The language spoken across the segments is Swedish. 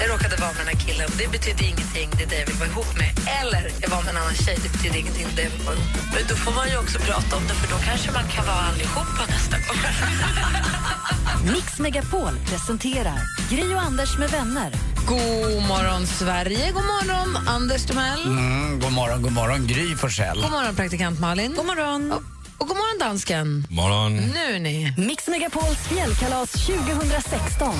Jag råkade vara med den här killen. Det betyder ingenting, det är det jag vill vara ihop med. Eller jag var med en annan tjej, det betyder ingenting, det är det jag vill vara ihop med. Men då får man ju också prata om det, för då kanske man kan vara allihopa nästa gång. Mix Megapol presenterar Gri och Anders med vänner. God morgon, Sverige. God morgon, Anders Timell. Mm, god morgon, god morgon, Gry Forssell. God morgon, praktikant Malin. God morgon. Och, och god morgon, dansken. Morgon. Nu ni. Mix Megapols fjällkalas 2016.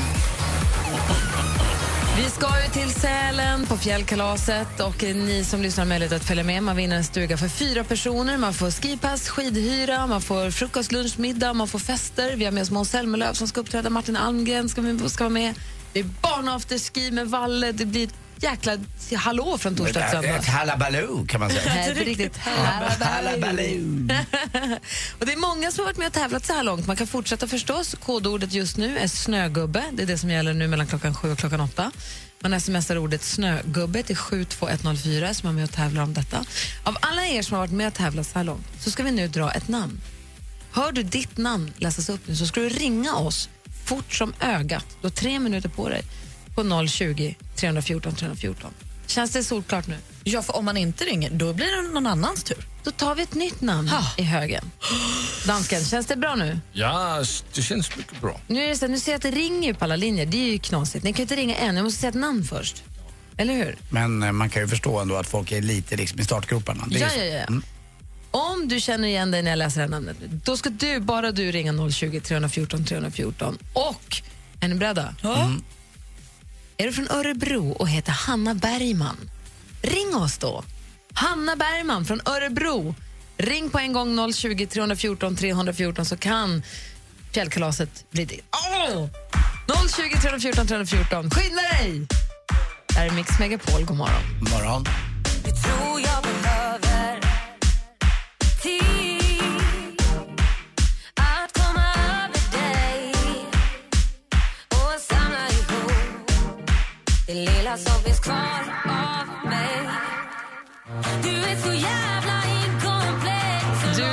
Vi ska ju till Sälen på fjällkalaset och ni som lyssnar har möjlighet att följa med. Man vinner en stuga för fyra personer. Man får skipass, skidhyra, man får frukost, lunch, middag, man får fester. Vi har med oss Måns Zelmerlöw som ska uppträda. Martin Almgren ska, ska vara med. Det är barnafterski med Valle. Det blir jäkla hallå från torsdag till söndag. Ett halabaloo kan man säga. Nej, riktigt. Halabaloo. och det är många som har varit med och tävlat så här långt. Man kan fortsätta förstås. Kodordet just nu är snögubbe. Det är det som gäller nu mellan klockan sju och klockan åtta. Man smsar ordet snögubbe till 72104 som är med och tävlar om detta. Av alla er som har varit med och tävlat så här långt så ska vi nu dra ett namn. Hör du ditt namn läsas upp nu så ska du ringa oss fort som ögat. Du har tre minuter på dig på 020 314 314. Känns det solklart nu? Ja, för om man inte ringer, då blir det någon annans tur. Då tar vi ett nytt namn Ha. i högen. Dansken, känns det bra nu? Ja, det känns mycket bra. Nu, är det så, nu ser jag att det ringer på alla linjer. Det är ju knasigt. Ni kan inte ringa än. Jag måste säga ett namn först. Eller hur? Men eh, man kan ju förstå ändå att folk är lite liksom i startgroparna. Ja, ja, ja. Mm. Om du känner igen dig när jag läser det här namnet, då ska du, bara du ringa 020 314 314. Och, är ni beredda? Mm. Är du från Örebro och heter Hanna Bergman? Ring oss då. Hanna Bergman från Örebro. Ring på en gång 020 314 314 så kan fjällkalaset bli ditt. Oh! 020 314 314. Skynda dig! Det här är Mix Megapol. God morgon. Morgon. Du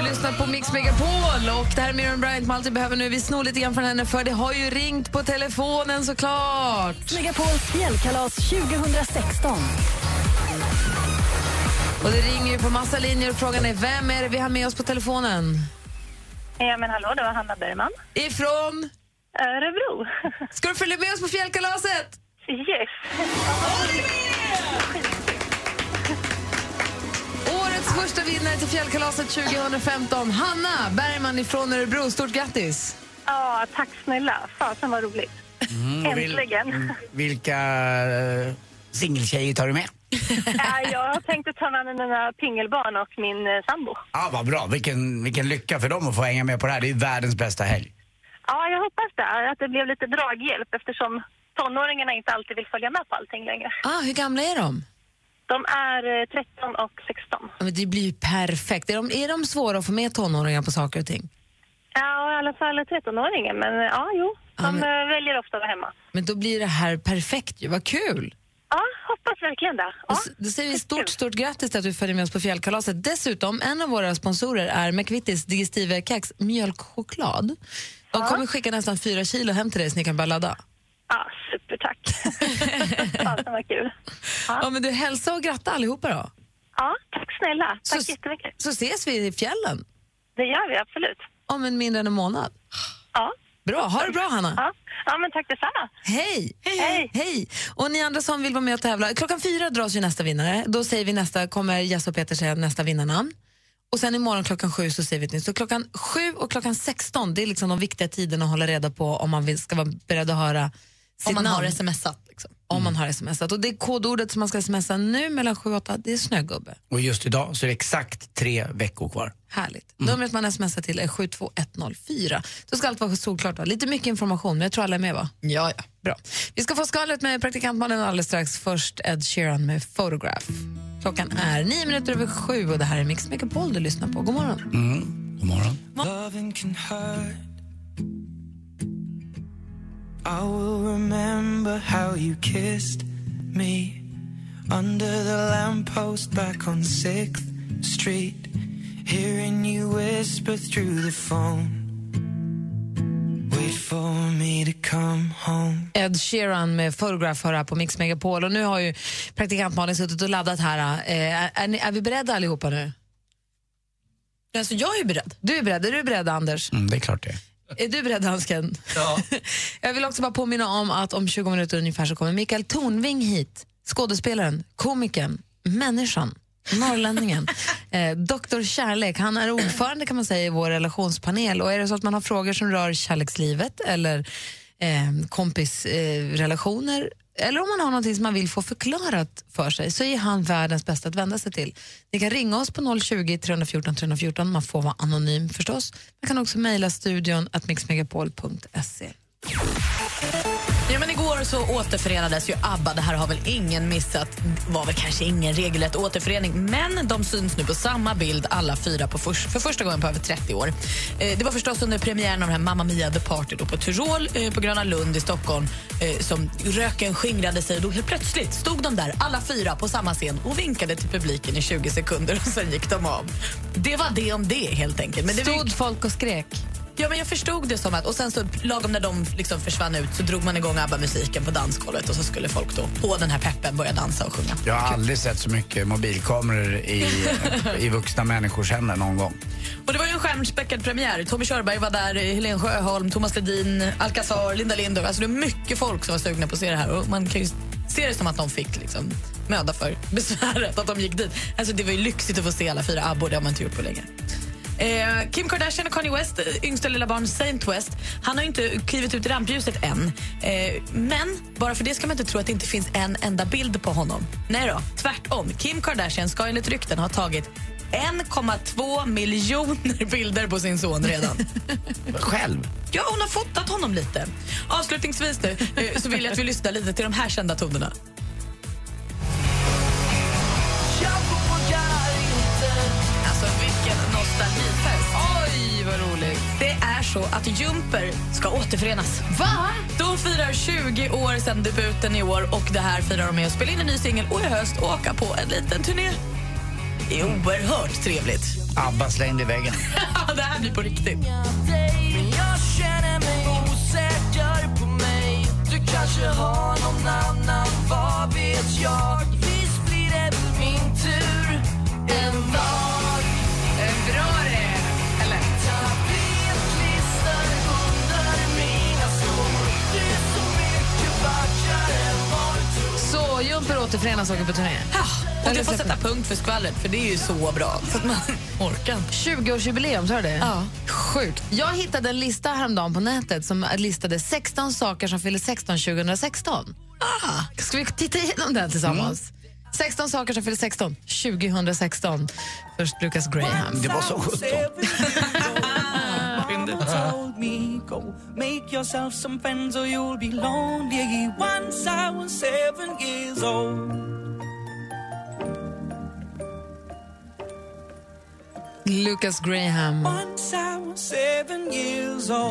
lyssnar på Mix Megapol och det här är Miriam Bryant med Allt vi behöver nu. Vi snor lite grann från henne för det har ju ringt på telefonen såklart. Megapols fjällkalas 2016. Och det ringer ju på massa linjer och frågan är vem är det vi har med oss på telefonen? Ja, men hallå, det var Hanna Bergman. Ifrån? Örebro. Ska du följa med oss på fjällkalaset? Yes. Årets första vinnare till fjällkalaset 2015, Hanna Bergman ifrån Örebro. Stort grattis! Ja, tack snälla. Fasen vad roligt. Mm, vil- Äntligen. mm, vilka uh, singeltjejer tar du med? Ja, jag tänkte ta med mig mina pingelbarn och min eh, sambo. Ja, vad bra. Vilken, vilken lycka för dem att få hänga med på det här. Det är världens bästa helg. Ja, jag hoppas det. Att det blev lite draghjälp eftersom tonåringarna inte alltid vill följa med på allting längre. Ah, hur gamla är de? De är eh, 13 och 16. Ja, men det blir ju perfekt. Är de, är de svåra att få med tonåringar på saker och ting? Ja, i alla fall 13-åringen. Men eh, ja, jo. De Ja, men- eh, väljer ofta att vara hemma. Men då blir det här perfekt ju. Vad kul! Ja, hoppas verkligen det. Ja. Då säger vi stort, stort grattis till att du följer med oss på fjällkalaset. Dessutom, en av våra sponsorer är McVittys Digestive Kex mjölkchoklad. De kommer skicka nästan fyra kilo hem till dig så ni kan börja ladda. Ja, supertack. Fasen vad kul. Ja, men du, hälsa och gratta allihopa då. Ja, tack snälla. Tack Så- jättemycket. Så ses vi i fjällen Det gör vi absolut. om en mindre än en månad. Ja, Bra, ha det bra Hanna. ja. ja men tack detsamma. Hej! Hej. Hej! Och ni andra som vill vara med och tävla, klockan fyra dras ju nästa vinnare. Då säger vi nästa, kommer Jess och Peter säga nästa vinnarnamn. Och sen imorgon klockan sju så säger vi ett nytt. Så klockan sju och klockan 16, det är liksom de viktiga tiderna att hålla reda på om man vill, ska vara beredd att höra Om man namn. har smsat. Liksom. Om man har smsat. Och det kodordet som man ska smsa nu mellan sju och åtta, det är snögubbe. Och just idag så är det exakt tre veckor kvar. Härligt. Numret man smsar till är 72104. Då ska allt vara solklart. Va? Lite mycket information, men jag tror alla är med va? Ja, ja. Bra. Vi ska få skvallret med praktikantmannen alldeles strax. Först Ed Sheeran med Photograph. Klockan är nio minuter över sju och det här är Mix Megapol du lyssnar på. God morgon. Mm. God morgon. Loving can hurt. I will remember how you kissed me under the lamppost back on 6th Street. Hearing you whisper through the phone. Wait for me to come home. Ed Sheeran med Photograph hör här på Mix Megapol och nu har ju praktikant Malin suttit och laddat här. Eh, är, är, ni, är vi beredda allihopa nu? Alltså, jag är beredd. Du är beredd. Är du beredd Anders? Mm, det är klart det. Är du beredd dansken? Ja. Jag vill också bara påminna om att om 20 minuter ungefär så kommer Mikael Tornving hit. Skådespelaren, komikern, människan, norrlänningen. eh, Doktor Kärlek, han är ordförande kan man säga i vår relationspanel och är det så att man har frågor som rör kärlekslivet eller eh, kompisrelationer eh, eller om man har någonting som man vill få förklarat för sig så är han världens bästa att vända sig till. Ni kan ringa oss på 020 314 314, man får vara anonym förstås. Man kan också mejla studion att mixmegapol.se. Ja, men igår så återförenades ju ABBA. Det här har väl ingen missat. Det var väl kanske ingen regelrätt återförening, men de syns nu på samma bild alla fyra på för, för första gången på över 30 år. Eh, det var förstås under premiären av den här Mamma Mia The Party då på Tyrol eh, på Gröna Lund i Stockholm eh, som röken skingrade sig. Då helt plötsligt stod de där alla fyra på samma scen och vinkade till publiken i 20 sekunder och sen gick de av. Det var det om det helt enkelt. Men det Stod folk och skrek? Ja, men jag förstod det som att... Och sen så lagom när de liksom försvann ut så drog man igång ABBA-musiken på dansgolvet och så skulle folk då på den här peppen börja dansa och sjunga. Jag har aldrig sett så mycket mobilkameror i, i vuxna människors händer någon gång. Och det var ju en stjärnspäckad premiär. Tommy Körberg var där, Helene Sjöholm, Thomas Ledin, Alcazar, Linda Lindorff. Alltså det är mycket folk som var sugna på att se det här. Och man kan ju se det som att de fick liksom möda för besväret att de gick dit. Alltså det var ju lyxigt att få se alla fyra abbor, det har man inte gjort på länge. Eh, Kim Kardashian och Kanye West, eh, yngsta lilla barn Saint West, han har inte klivit ut i rampljuset än. Eh, men bara för det ska man inte tro att det inte finns en enda bild på honom. Nej då, tvärtom. Kim Kardashian ska enligt rykten ha tagit 1,2 miljoner bilder på sin son redan. Själv? Ja, hon har fotat honom lite. Avslutningsvis nu, eh, så vill jag att vi lyssnar lite till de här kända tonerna. Så att Jumper ska återförenas. Va? De firar 20 år sedan debuten i år och det här firar de med att spela in en ny singel och i höst åka på en liten turné. Det är oerhört trevligt. ABBA slängde i väggen. det här blir på riktigt. Men jag känner mig osäker på mig Du kanske har någon annan, vad vet jag återförenas och åker på turné. Ja, och det får sätta punkt för skvallret, för det är ju så bra. Så att man orkar inte. 20-årsjubileum, sa du det? Ja. Sjukt. Jag hittade en lista häromdagen på nätet som listade 16 saker som fyller 16 2016. Ah. Ska vi titta igenom den tillsammans? 16 saker som fyller 16 2016. Först Lucas Graham. Det var så 17. told me go make yourself some friends or you'll be lonely. Once I was seven years old Lucas Graham.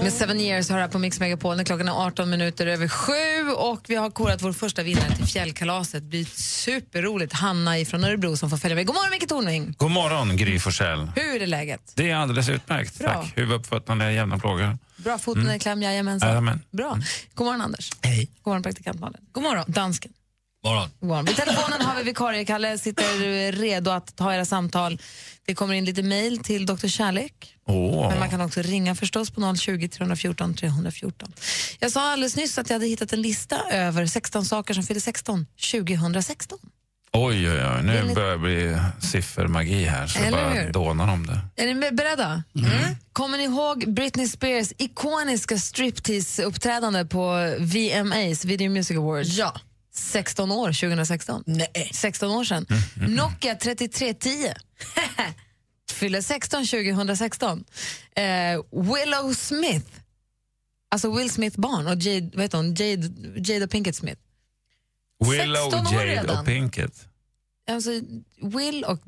Med Seven Years har här på Mix Megapol klockan är 18 minuter över sju och vi har korat vår första vinnare till fjällkalaset. Det blir superroligt. Hanna från Örebro som får följa med. God morgon Micke Tornving! God morgon, Gry Forssell. Hur är läget? Det är alldeles utmärkt. Bra. Tack. Huvud upp, fötterna ner, jämna plågor. Bra, foten i kläm, jajamensan. Jajamän. Bra. God morgon Anders. Hej. God morgon praktikant Malin. God morgon. Dansken. Morgon. Vid telefonen har vi vikarie Kalle, sitter redo att ta era samtal. Det kommer in lite mejl till Dr. Kärlek. Åh. Men man kan också ringa förstås på 020 314 314. Jag sa alldeles nyss att jag hade hittat en lista över 16 saker som fyller 16 2016. Oj, oj, oj. Nu börjar det bli siffermagi här, så Eller bara hur? dånar om det. Är ni beredda? Mm. Kommer ni ihåg Britney Spears ikoniska striptease-uppträdande på VMAs, Video Music Awards? Ja. 16 år 2016. Nej. 16 år sedan. Nokia 3310 fyller 16 2016. Eh, Willow Smith, alltså Will Smith barn och Jade, vad heter hon? Jade, Jada Pinkett Smith. Willow, 16 år Jade redan. och Pinkett. alltså, Will och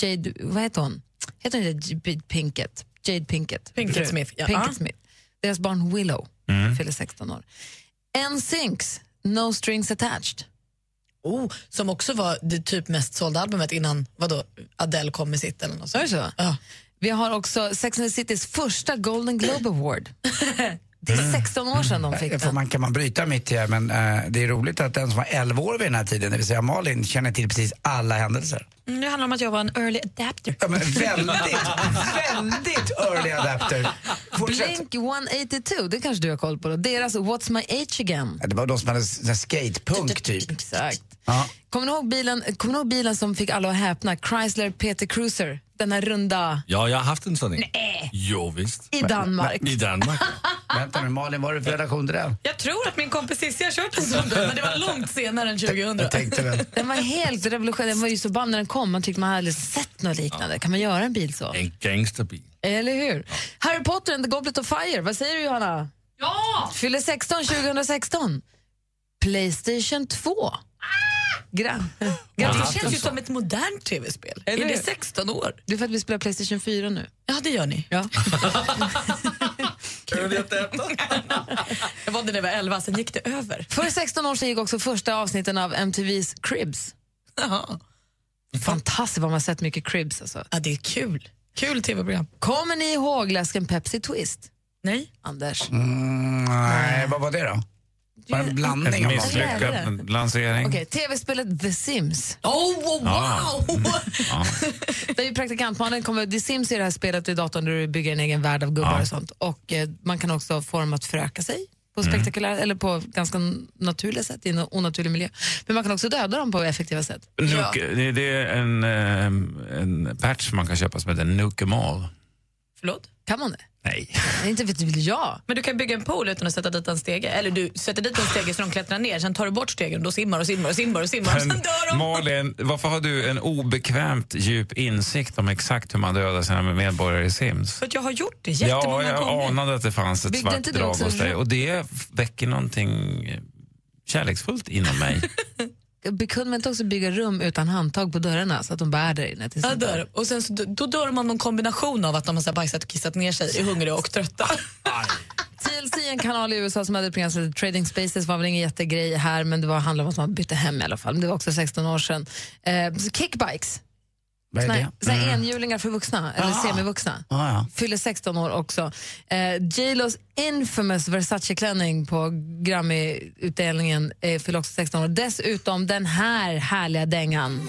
Jade, vad heter hon? Heter hon inte J- Pinkett? Jade Pinkett. Pinkett Smith, ja. Pinkett. Smith. Deras barn Willow Mm. fyller 16 år. NSYNCs No Strings Attached. Oh, som också var det typ mest sålda albumet innan vadå, Adele kom med sitt eller något sånt. så? Ja. Vi har också Sex and the Citys första Golden Globe Award. Det är 16 år sedan de fick Jag får den. man, kan man bryta mitt här, men eh, det är roligt att den som var 11 år vid den här tiden, det vill säga Malin, känner till precis alla händelser. Mm, Det handlar om att jag var en early adapter. Ja, men väldigt, väldigt early adapter. Fortsätt. Blink 182, det kanske du har koll på. Då. Deras What's My Age Again. Ja, Det var de som hade sån här skatepunk typ. Exakt. Ja. Kommer ni, ihåg bilen, kommer ni ihåg bilen som fick alla att häpna? Chrysler PT Cruiser. Den här runda Ja, jag har haft en sån. Nej. Jo, visst. i Danmark. I Danmark. Vänta nu Malin, vad har du för relation till den? Jag tror att min kompis Cissi har kört en sån bil, men det var långt senare än 2000. Jag tänkte väl. Den var helt revolutionerande. Den var ju så ball när den kom. Man tyckte man hade aldrig sett något liknande. Kan man göra en bil så? En gangsterbil. Eller hur? Harry Potter and the Goblet of Fire. Vad säger du Johanna? Ja! Fyller 16 2016. Playstation 2. Gra- Det känns ju som ett modernt tv-spel. Är det hur? 16 år? Det är för att vi spelar Playstation 4 nu. Ja, det gör ni. Ja. Jag var det när jag var 11, sen gick det över. För 16 år sedan gick också första avsnitten av MTVs Cribs. Jaha. Fantastiskt vad man har sett mycket Cribs. Alltså. Ja, det är kul. Kul tv-program. Kommer ni ihåg läsken Pepsi Twist? Nej. Anders? Mm, nej, vad var det då? Det en blandning En misslyckad lansering. Okej, tv-spelet The Sims. Oh, wow! Ja. Ja. Där ju praktikantmannen kommer, The Sims är det här spelet i datorn där du bygger en egen värld av gubbar Ja. och sånt. Och eh, man kan också få dem att föröka sig på spektakulära, eller på ganska naturliga sätt i en onaturlig miljö. Men man kan också döda dem på effektiva sätt. Nuke, det, det är en, eh, en patch man kan köpa som heter Nuke 'em all. Förlåt? Kan man det? Nej. Inte vet väl jag. Men du kan bygga en pool utan att sätta dit en stege. Eller du sätter dit en stege så de klättrar ner, sen tar du bort stegen och då simmar och simmar och simmar och simmar och sen dör de. Malin, varför har du en obekvämt djup insikt om exakt hur man dödar sina medborgare i Sims? För att jag har gjort det Ja, jättemånga jag gånger. anade att det fanns ett Byggde svart drag hos dig och det väcker någonting kärleksfullt inom mig. Kunde man inte också bygga rum utan handtag på dörrarna så att de bär där inne? tills Ja, dör? Och sen så, då dör av någon kombination av att de har så här bajsat och kissat ner sig, är hungriga och trötta. TLC en kanal i USA som hade ett program som hette Trading Spaces var väl ingen jättegrej här men det var, handlade om att man bytte hem i alla fall. Men det var också 16 år sedan. Eh, kickbikes, Vad är såna, det? här- såna här enhjulingar för vuxna, eller Ah. semivuxna. Ja, ja. Fyller 16 år också. Eh, J Los infamous Versace-klänning på Grammy-utdelningen eh, fyller också 16 år. Dessutom den här härliga dängan.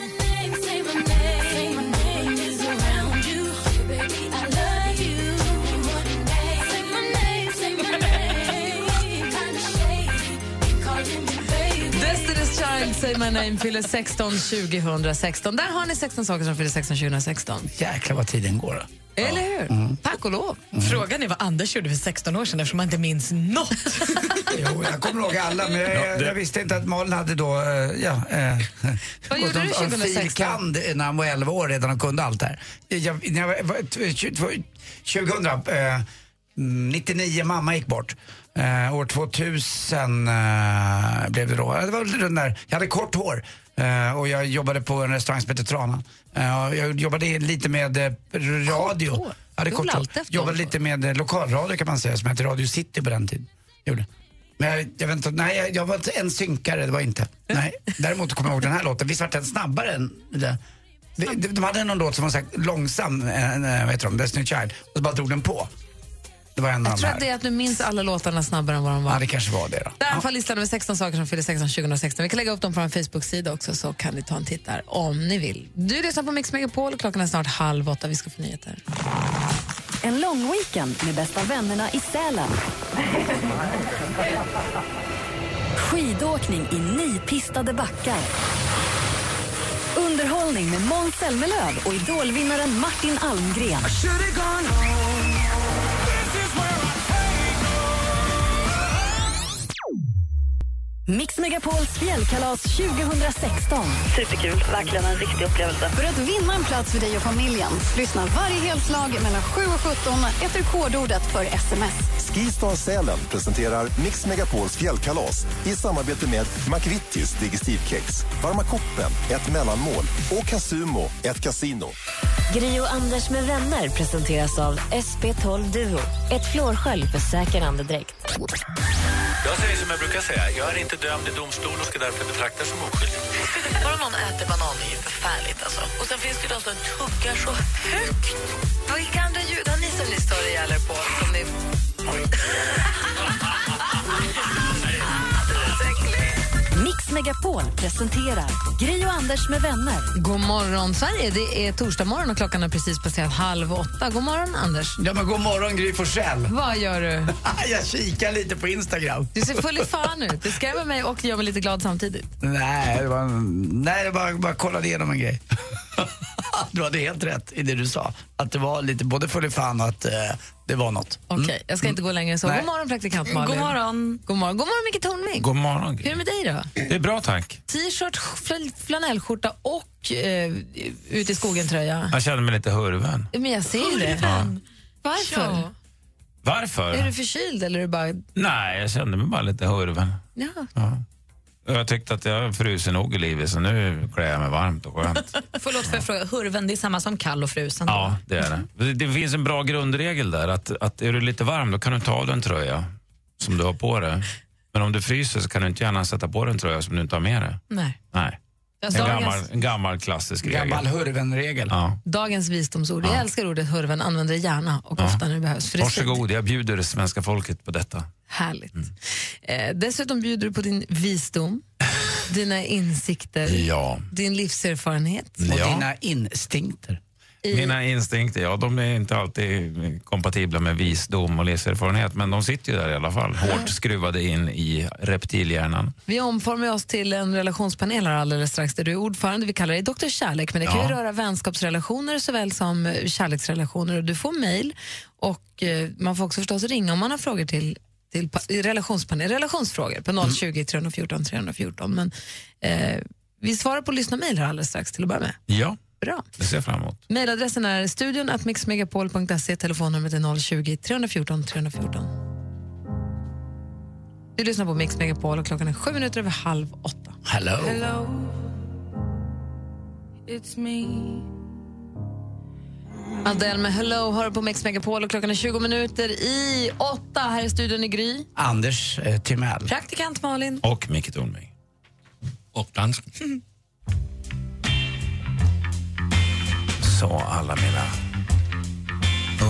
Say My Name, fyller 16 2016. Där har ni 16 saker som fyller 16 2016. Jäklar vad tiden går. då. Eller hur? Tack och lov. Frågan är vad Anders gjorde för 16 år sedan eftersom man inte minns något. Jo, jag kommer ihåg alla, men jag, Ja, det- jag visste inte att Malin hade då, eh, ja... Eh, Vad gjorde du en- en 2016? filkand när han var 11 år redan och kunde allt det här. Jag, när jag var, var, t- tj- två- 2000, eh, mm, 99, mamma gick bort. Eh, år 2000 eh, blev det då. Det var den där, jag hade kort hår eh, och jag jobbade på en restaurang som heter Tranan. Eh, jag jobbade lite med eh, radio. Kort hår? Jag hade Du kort var hår. alltid efter Jobbade lite med eh, lokalradio kan man säga som hette Radio City på den tiden. Gjorde. Men jag, jag vet inte, nej jag, jag var inte en synkare, det var inte. Nej. Däremot kommer jag ihåg den här låten, visst var den snabbare än det? De, de, de hade någon låt som var så långsam, eh, vad heter de, Destiny Child, och så bara drog den på. Det var en av Jag de tror här. att det är att du minns alla låtarna snabbare än vad de var. Ja, det kanske var det då. Där är i alla fall listan med 16 saker som fyller 16 2016. Vi kan lägga upp dem på en Facebook-sida också så kan ni ta en titt där om ni vill. Du lyssnar på Mix Megapol klockan är snart halv åtta. Vi ska få nyheter. En lång weekend med bästa vännerna i Sälen. Skidåkning i nypistade backar. Underhållning med Måns Zelmerlöw och idolvinnaren Martin Almgren. Mix Megapols fjällkalas 2016. Superkul, verkligen en riktig upplevelse. För att vinna en plats för dig och familjen, lyssna varje helslag mellan 7 och 17 efter kodordet för sms. Skistar Sälen presenterar Mix Megapols fjällkalas i samarbete med McVittys Digestivkex, Varma koppen, ett mellanmål och Casumo, ett kasino. Gri och Anders med vänner presenteras av SP12 Duo. Ett flårskölj för säker andedräkt. Jag säger som jag brukar säga, jag är inte dömd i domstol och ska därför betraktas som oskyldig. Bara någon äter banan är ju förfärligt. Alltså. Och sen finns det de som tuggar så högt. Vilka andra ljud har ni som ni stör ihjäl er på? Som ni... Mix Megapol presenterar Gri och Anders med vänner. God morgon, Sverige. Det är torsdag morgon och klockan har precis passerat halv åtta. God morgon, Anders. Ja, men god morgon, Gry Forssell. Vad gör du? jag kikar lite på Instagram. Du ser full i fan ut. Det skrämmer mig och gör mig lite glad samtidigt. Nej, det var, nej, jag bara, bara kollade igenom en grej. du hade helt rätt i det du sa. Att det var lite både full i fan och att eh, det var något. Mm. Okej, jag ska inte gå längre än så. Nej. God morgon, praktikant Malin. God morgon. God morgon, God morgon Micke Tornving. God morgon. Hur är det med dig då? Det är bra, tack. T-shirt, fl- flanellskjorta och eh, ut i skogen-tröja. Jag känner mig lite hurven. Men jag ser ju det. Ja. Varför? Varför? Är du förkyld eller är du bara... Nej, jag kände mig bara lite hurven. Ja. Jag tyckte att jag frusit nog i livet, så nu klär jag mig varmt och skönt. Förlåt för jag fråga, hurven det är samma som kall och frusen? då? Ja, det är det. Det- Det finns en bra grundregel där, att, att är du lite varm då kan du ta av dig en tröja som du har på dig. Men om du fryser så kan du inte gärna sätta på dig en tröja som du inte har med dig. Nej. Nej. En gammal, en gammal klassisk regel. Gammal hurvenregel. Ja. Dagens visdomsord. Jag Ja. älskar ordet hurven, använder det gärna och Ja. ofta när det behövs. För Varsågod, jag bjuder det svenska folket på detta. Härligt. Eh, dessutom bjuder du på din visdom, dina insikter, Ja. din livserfarenhet. Och dina instinkter. I- Mina instinkter, ja, de är inte alltid kompatibla med visdom och livserfarenhet, men de sitter ju där i alla fall, hårt skruvade in i reptilhjärnan. Vi omformar oss till en relationspanel här alldeles strax där du är ordförande. Vi kallar dig Dr. Kärlek, men det kan Ja. ju röra vänskapsrelationer såväl som eh, kärleksrelationer. Du får mejl och eh, man får också förstås ringa om man har frågor till till relationspanel, relationsfrågor på 020 314 314. Men eh, vi svarar på lyssna-mejl här alldeles strax till att börja med. Ja, Bra. det ser jag fram emot. Mejladressen är studion att mixmegapol.se, telefonnumret är 020 314 314. Du lyssnar på Mix Megapol och klockan är sju minuter över halv åtta. Hello. Hello, it's me. Adele med Hello hör på Mix Megapol och klockan är 20 minuter i åtta. Här i studion i Gry. Anders eh, Timell. Praktikant Malin. Och Micke Tornving. Och dansken. sa alla mina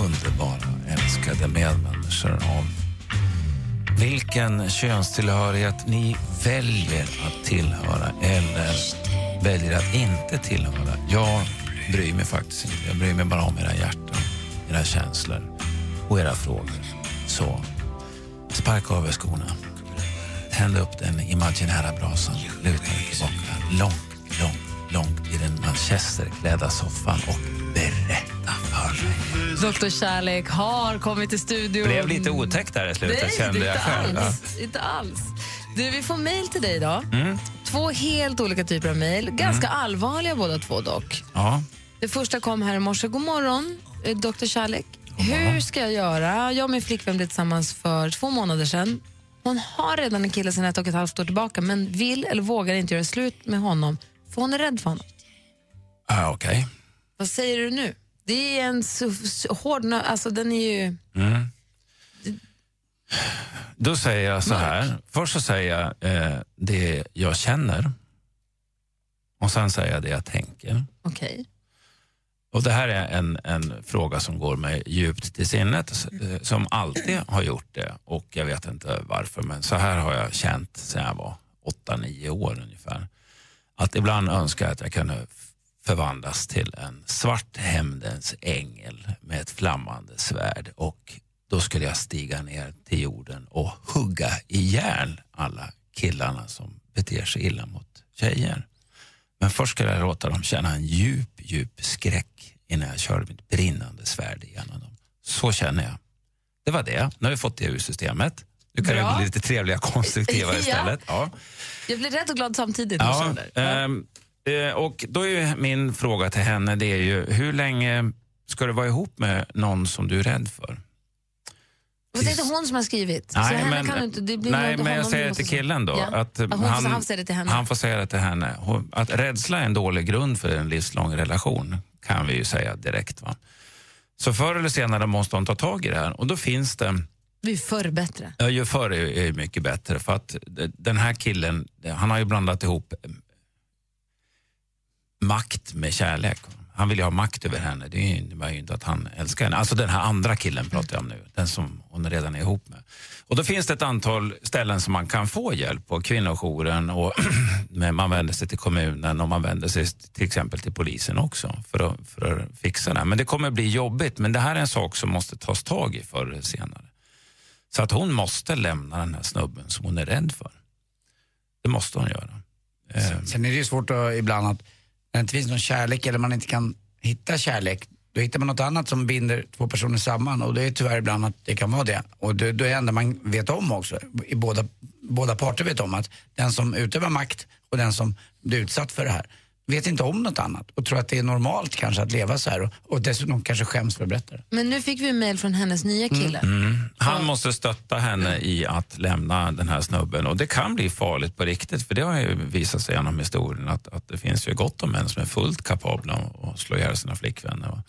underbara, älskade medmänniskor om vilken könstillhörighet ni väljer att tillhöra eller väljer att inte tillhöra. Jag bryr mig faktiskt inte. Jag bryr mig bara om era hjärtan, era känslor och era frågor. Så sparka av er skorna. Tänd upp den imaginära brasan. Luta er tillbaka långt, långt, i den manchesterklädda soffan och berätta för mig. Dr. Kärlek har kommit till studion. Blev lite otäckt där i slutet Nej, kände det är jag inte själv. Alls, inte alls. Du, vi får mejl till dig idag. Mm. Två helt olika typer av mejl. Ganska allvarliga båda två dock. Ja. Det första kom här i morse. God morgon, eh, Dr. Kärlek. Hur ska jag göra? Jag och min flickvän blev tillsammans för två månader sedan. Hon har redan en kille sedan ett och ett halvt år tillbaka men vill eller vågar inte göra slut med honom för hon är rädd för honom. Ah, Okej. Vad säger du nu? Det är en så, så hård... Alltså den är ju... Mm. Då säger jag så här. Först så säger jag eh, det jag känner. Och sen säger jag det jag tänker. Okej. Och Det här är en, en fråga som går mig djupt till sinnet, eh, som alltid har gjort det. Och Jag vet inte varför, men så här har jag känt sedan jag var åtta, nio år ungefär. Att ibland önskar jag att jag kunde förvandlas till en svart hämndens ängel med ett flammande svärd. Och Då skulle jag stiga ner till jorden och hugga ihjäl alla killarna som beter sig illa mot tjejer. Men först skulle jag låta dem känna en djup, djup skräck innan jag körde mitt brinnande svärd igenom dem. Så känner jag. Det var det. Nu har vi fått det ur systemet. Nu kan Bra. bli lite trevliga, konstruktiva istället. Ja. Jag blir rädd och glad samtidigt. Ja, ehm, eh, och då är min fråga till henne, det är ju hur länge ska du vara ihop med någon som du är rädd för? Fast det är inte hon som har skrivit. så henne kan du inte, det blir nej, men jag säger du det till killen då. Ja. Att hon, han, han säger det till henne. Han får säga det till henne. Att rädsla är en dålig grund för en livslång relation kan vi ju säga direkt. Va? Så förr eller senare måste hon ta tag i det här och då finns det vi är förr bättre. Ja, ju förr är, är mycket bättre. För att den här killen, han har ju blandat ihop eh, makt med kärlek. Han vill ju ha makt över henne. Det innebär ju inte att han älskar henne. Alltså den här andra killen pratar jag om nu. Den som hon redan är ihop med. Och då finns det ett antal ställen som man kan få hjälp på. Kvinnojouren och man vänder sig till kommunen och man vänder sig till exempel till polisen också för att, för att fixa det. här. Men det kommer bli jobbigt. Men det här är en sak som måste tas tag i förr eller senare. Så att hon måste lämna den här snubben som hon är rädd för. Det måste hon göra. Eh, Sen är det ju svårt att, ibland att när det inte finns någon kärlek eller man inte kan hitta kärlek, då hittar man något annat som binder två personer samman och det är tyvärr ibland att det kan vara det. Och det, då är det enda man vet om också, i båda, båda parter vet om att den som utövar makt och den som blir utsatt för det här vet inte om något annat och tror att det är normalt kanske att leva så här och, och dessutom kanske skäms för att berätta det. Men nu fick vi mejl från hennes nya kille. Mm. Han måste stötta henne i att lämna den här snubben och det kan bli farligt på riktigt för det har ju visat sig genom historien att, att det finns ju gott om män som är fullt kapabla att slå ihjäl sina flickvänner.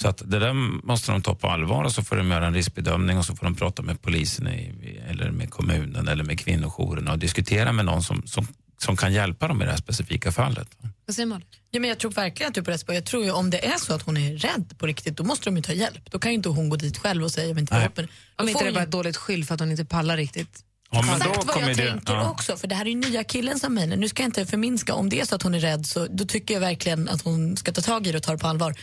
Så att det där måste de ta på allvar och så får de göra en riskbedömning och så får de prata med polisen i, eller med kommunen eller med kvinnojouren och diskutera med någon som, som, som kan hjälpa dem i det här specifika fallet. Vad säger Malin? Ja, men jag tror verkligen att du är på rätt spår. Jag tror ju om det är så att hon är rädd på riktigt, då måste de ju ta hjälp. Då kan ju inte hon gå dit själv och säga jag vill inte vara Om inte det är bara ett dåligt skyll för att hon inte pallar riktigt. Ja, men Exakt då vad jag det- tänker ja. också, för det här är ju nya killen som mejlar. Nu ska jag inte förminska, om det är så att hon är rädd så då tycker jag verkligen att hon ska ta tag i det och ta det på allvar.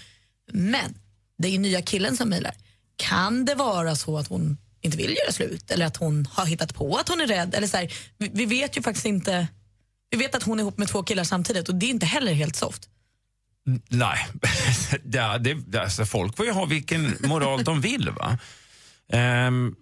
Men det är ju nya killen som mejlar. Kan det vara så att hon inte vill göra slut eller att hon har hittat på att hon är rädd? Eller så här, vi, vi vet ju faktiskt inte. Vi vet att hon är ihop med två killar samtidigt och det är inte heller helt soft. Nej, ja, det, det- alltså, folk får ju ha vilken moral de vill. va. Ehm,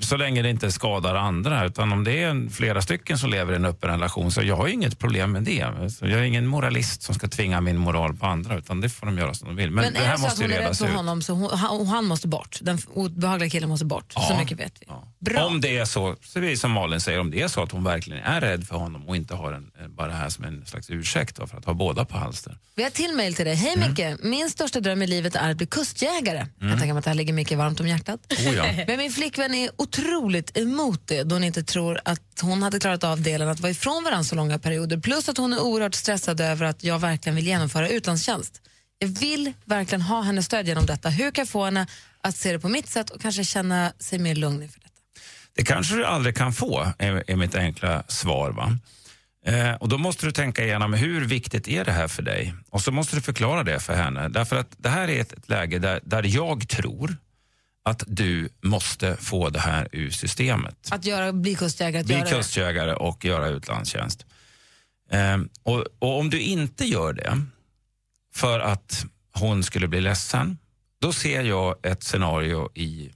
så länge det inte skadar andra. Utan om det är flera stycken som lever i en öppen relation så jag har inget problem med det. Så jag är ingen moralist som ska tvinga min moral på andra utan det får de göra som de vill. Men, Men, det är här det så att hon är rädd för honom så hon, han, han måste bort. Den obehagliga killen måste bort. Så mycket vet vi. Bra. Om det är så, så är som Malin säger, om det är så att hon verkligen är rädd för honom och inte har en, bara det här som en slags ursäkt för att ha båda på halster. Vi har till mejl till dig. Hej Micke, min största dröm i livet är att bli kustjägare. Jag Mm. tänker mig att det här ligger Micke varmt om hjärtat. Oh ja. Men min flickvän är otroligt emot det då hon inte tror att hon hade klarat av delen att vara ifrån varandra så långa perioder. Plus att hon är oerhört stressad över att jag verkligen vill genomföra utlandstjänst. Jag vill verkligen ha hennes stöd genom detta. Hur kan jag få henne att se det på mitt sätt och kanske känna sig mer lugn inför det? Det kanske du aldrig kan få, är, är mitt enkla svar. Va? Eh, och Då måste du tänka igenom hur viktigt är det här för dig? Och så måste du förklara det för henne. Därför att det här är ett, ett läge där, där jag tror att du måste få det här ur systemet. Att göra, bli kustjägare, att Bli göra kustjägare och göra utlandstjänst. Eh, och, och om du inte gör det för att hon skulle bli ledsen, då ser jag ett scenario i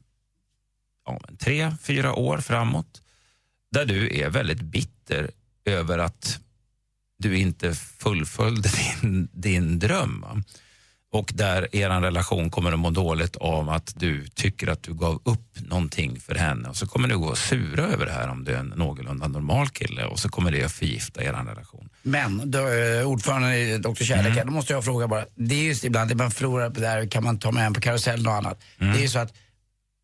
ja, tre, fyra år framåt där du är väldigt bitter över att du inte fullföljde din, din dröm. Och där er relation kommer att må dåligt av att du tycker att du gav upp någonting för henne. Och så kommer du gå och sura över det här om du är en någorlunda normal kille och så kommer det att förgifta er relation. Men då, eh, ordföranden i Dr. Kärlek, Mm. då måste jag fråga bara. Det är just ibland det man förlorar på där, kan man ta med en på karusellen och annat. Mm. Det är ju så att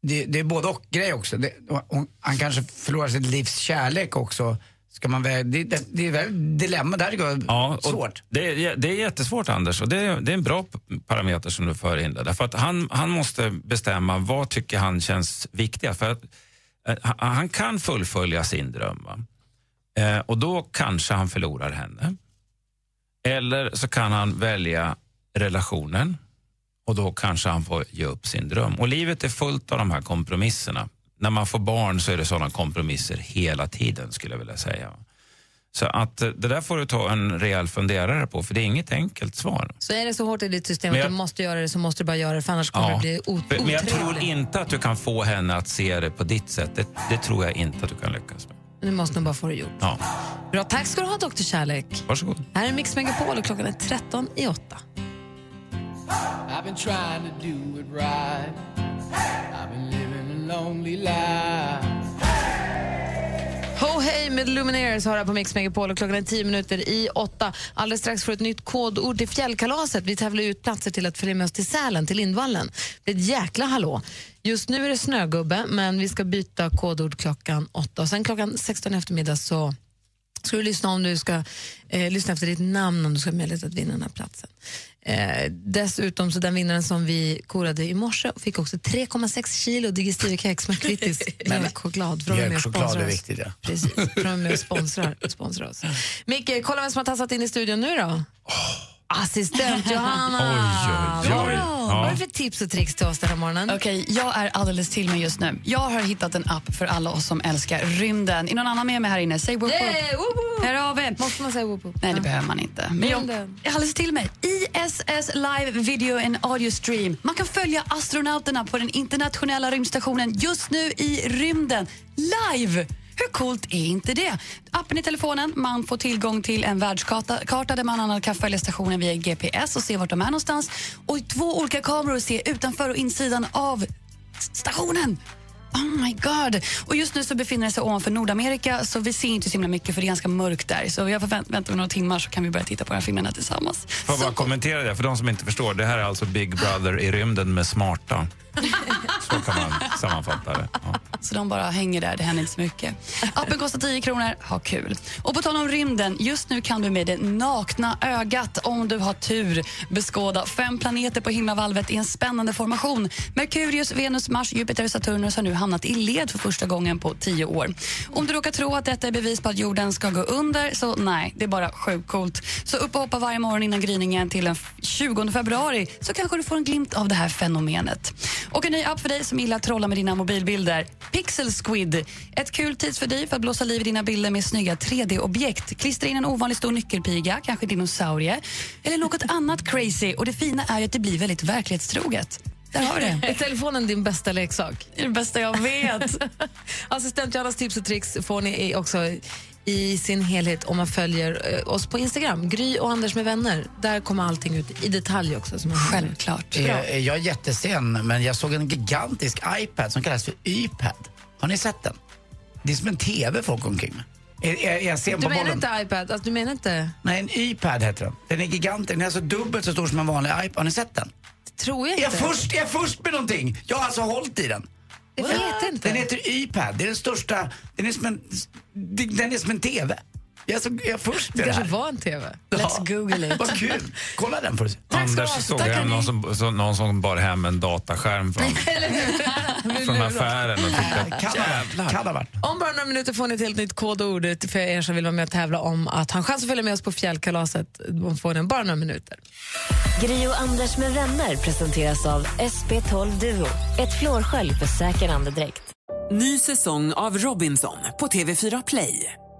det, det är både och grej också. Det, hon, han kanske förlorar sitt livs kärlek också. Ska man väl, det, det, det är väl dilemma där det Ja, svårt. Det är, det är jättesvårt Anders och det är, det är en bra parameter som du för in där. Därför att han, han måste bestämma vad tycker han känns viktigast. För att, eh, han, kan fullfölja sin dröm. Eh, och då kanske han förlorar henne. Eller så kan han välja relationen och då kanske han får ge upp sin dröm. Och livet är fullt av de här kompromisserna. När man får barn så är det sådana kompromisser hela tiden skulle jag vilja säga. Så att eh, det där får du ta en rejäl funderare på, för det är inget enkelt svar. Så är det så hårt i ditt system Men att jag- du måste göra det så måste du bara göra det för annars kommer det bli o- men jag tror otrevligt. inte att du kan få henne att se det på ditt sätt. Det, det tror jag inte att du kan lyckas med. Du måste nog bara få det gjort. Ja. Bra, tack ska du ha Dr. Kärlek. Varsågod. Här är Mix Megapol och klockan är 13 i 8. I've been trying to do it right. I've been living a lonely life. Oh, Ho hej med Lumineers har här på Mix Megapol och klockan är tio minuter i åtta. Alldeles strax får ett nytt kodord till fjällkalaset. Vi tävlar ut platser till att följa med oss till Sälen, till Lindvallen. Det är ett jäkla hallå. Just nu är det snögubbe, men vi ska byta kodord klockan åtta. Och sen klockan 16 i eftermiddag så ska du lyssna om du ska eh, lyssna efter ditt namn om du ska ha möjlighet att vinna den här platsen. Eh, dessutom så den vinnaren som vi korade i morse fick också 3,6 kilo digestivkex med kritisk mjölkchoklad. Mjölkchoklad är viktigt, ja. Precis, är med sponsrar, sponsrar oss. Micke, kolla vem som har tassat in i studion nu då. Assistent Johanna! Oj, oj, oj. Vad är det för tips och tricks till oss den här morgonen? Okej, jag är alldeles till mig just nu. Jag har hittat en app för alla oss som älskar rymden. Är någon annan med mig här inne? Säg woop woop. Yeah, woop woop. Här har vi. Måste man säga woop woop? Nej, det behöver man inte. Men jag Rymden. är alldeles till mig. ISS Live Video and Audio Stream. Man kan följa astronauterna på den internationella rymdstationen just nu i rymden. Live! Hur coolt är inte det? Appen i telefonen, man får tillgång till en världskarta karta där man kan följa stationen via GPS och se vart de är någonstans. Och två olika kameror se utanför och insidan av stationen. Oh my god! Och just nu så befinner det sig ovanför Nordamerika så vi ser inte så himla mycket för det är ganska mörkt där. Så jag får vänt- vänta några timmar så kan vi börja titta på den här filmen här tillsammans. Får jag bara kommentera det, för de som inte förstår. Det här är alltså Big Brother i rymden med smarta. Så kan man sammanfatta det. Ja. Så de bara hänger där, det händer inte så mycket. Appen kostar 10 kronor, ha kul. Och på tal om rymden, just nu kan du med det nakna ögat, om du har tur, beskåda fem planeter på himlavalvet i en spännande formation. Merkurius, Venus, Mars, Jupiter och Saturnus har nu hamnat i led för första gången på tio år. Om du råkar tro att detta är bevis på att jorden ska gå under, så nej, det är bara sjukt coolt. Så upp och hoppa varje morgon innan gryningen till den 20 februari så kanske du får en glimt av det här fenomenet. Och en ny app för dig som gillar att trolla med dina mobilbilder. Pixel Squid. Ett kul tidsfördriv för att blåsa liv i dina bilder med snygga 3D-objekt. Klistra in en ovanligt stor nyckelpiga, kanske dinosaurie eller något annat crazy. Och Det fina är att det blir väldigt verklighetstroget. Där har vi det. Är telefonen din bästa leksak? Det är det bästa jag vet. Assistent Johannas tips och tricks får ni också i sin helhet om man följer eh, oss på Instagram. Gry och Anders med vänner. Där kommer allting ut i detalj också. Som Självklart. Eh, Jag är jättesen, men jag såg en gigantisk iPad som kallas för iPad. Har ni sett den? Det är som en TV folk omkring med. Är, jag sen Du på menar bollen? inte iPad? Alltså, du menar inte... Nej, en iPad heter den. Den är gigantisk. Den är alltså dubbelt så stor som en vanlig iPad. Har ni sett den? Tror jag Är jag inte. först, är jag först med någonting? Jag har alltså hållit i den. Jag vet inte. Den heter iPad. Det är den största. Den är som en, den är som en TV. Jag är, så, jag först Det kanske här. var en TV. Let's google it. Vad kul. Kolla den du se. Anders såg hem någon som, så, någon som bar hem en dataskärm från, från affären och tyckte att jävlar. Om bara några minuter får ni ett helt nytt kodord för er som vill vara med och tävla om att ha en chans att följa med oss på fjällkalaset. De får den bara några minuter. Gri och Anders med vänner presenteras av SP12 Duo. Ett flårskölj för säker andedräkt. Ny säsong av Robinson på TV4 Play.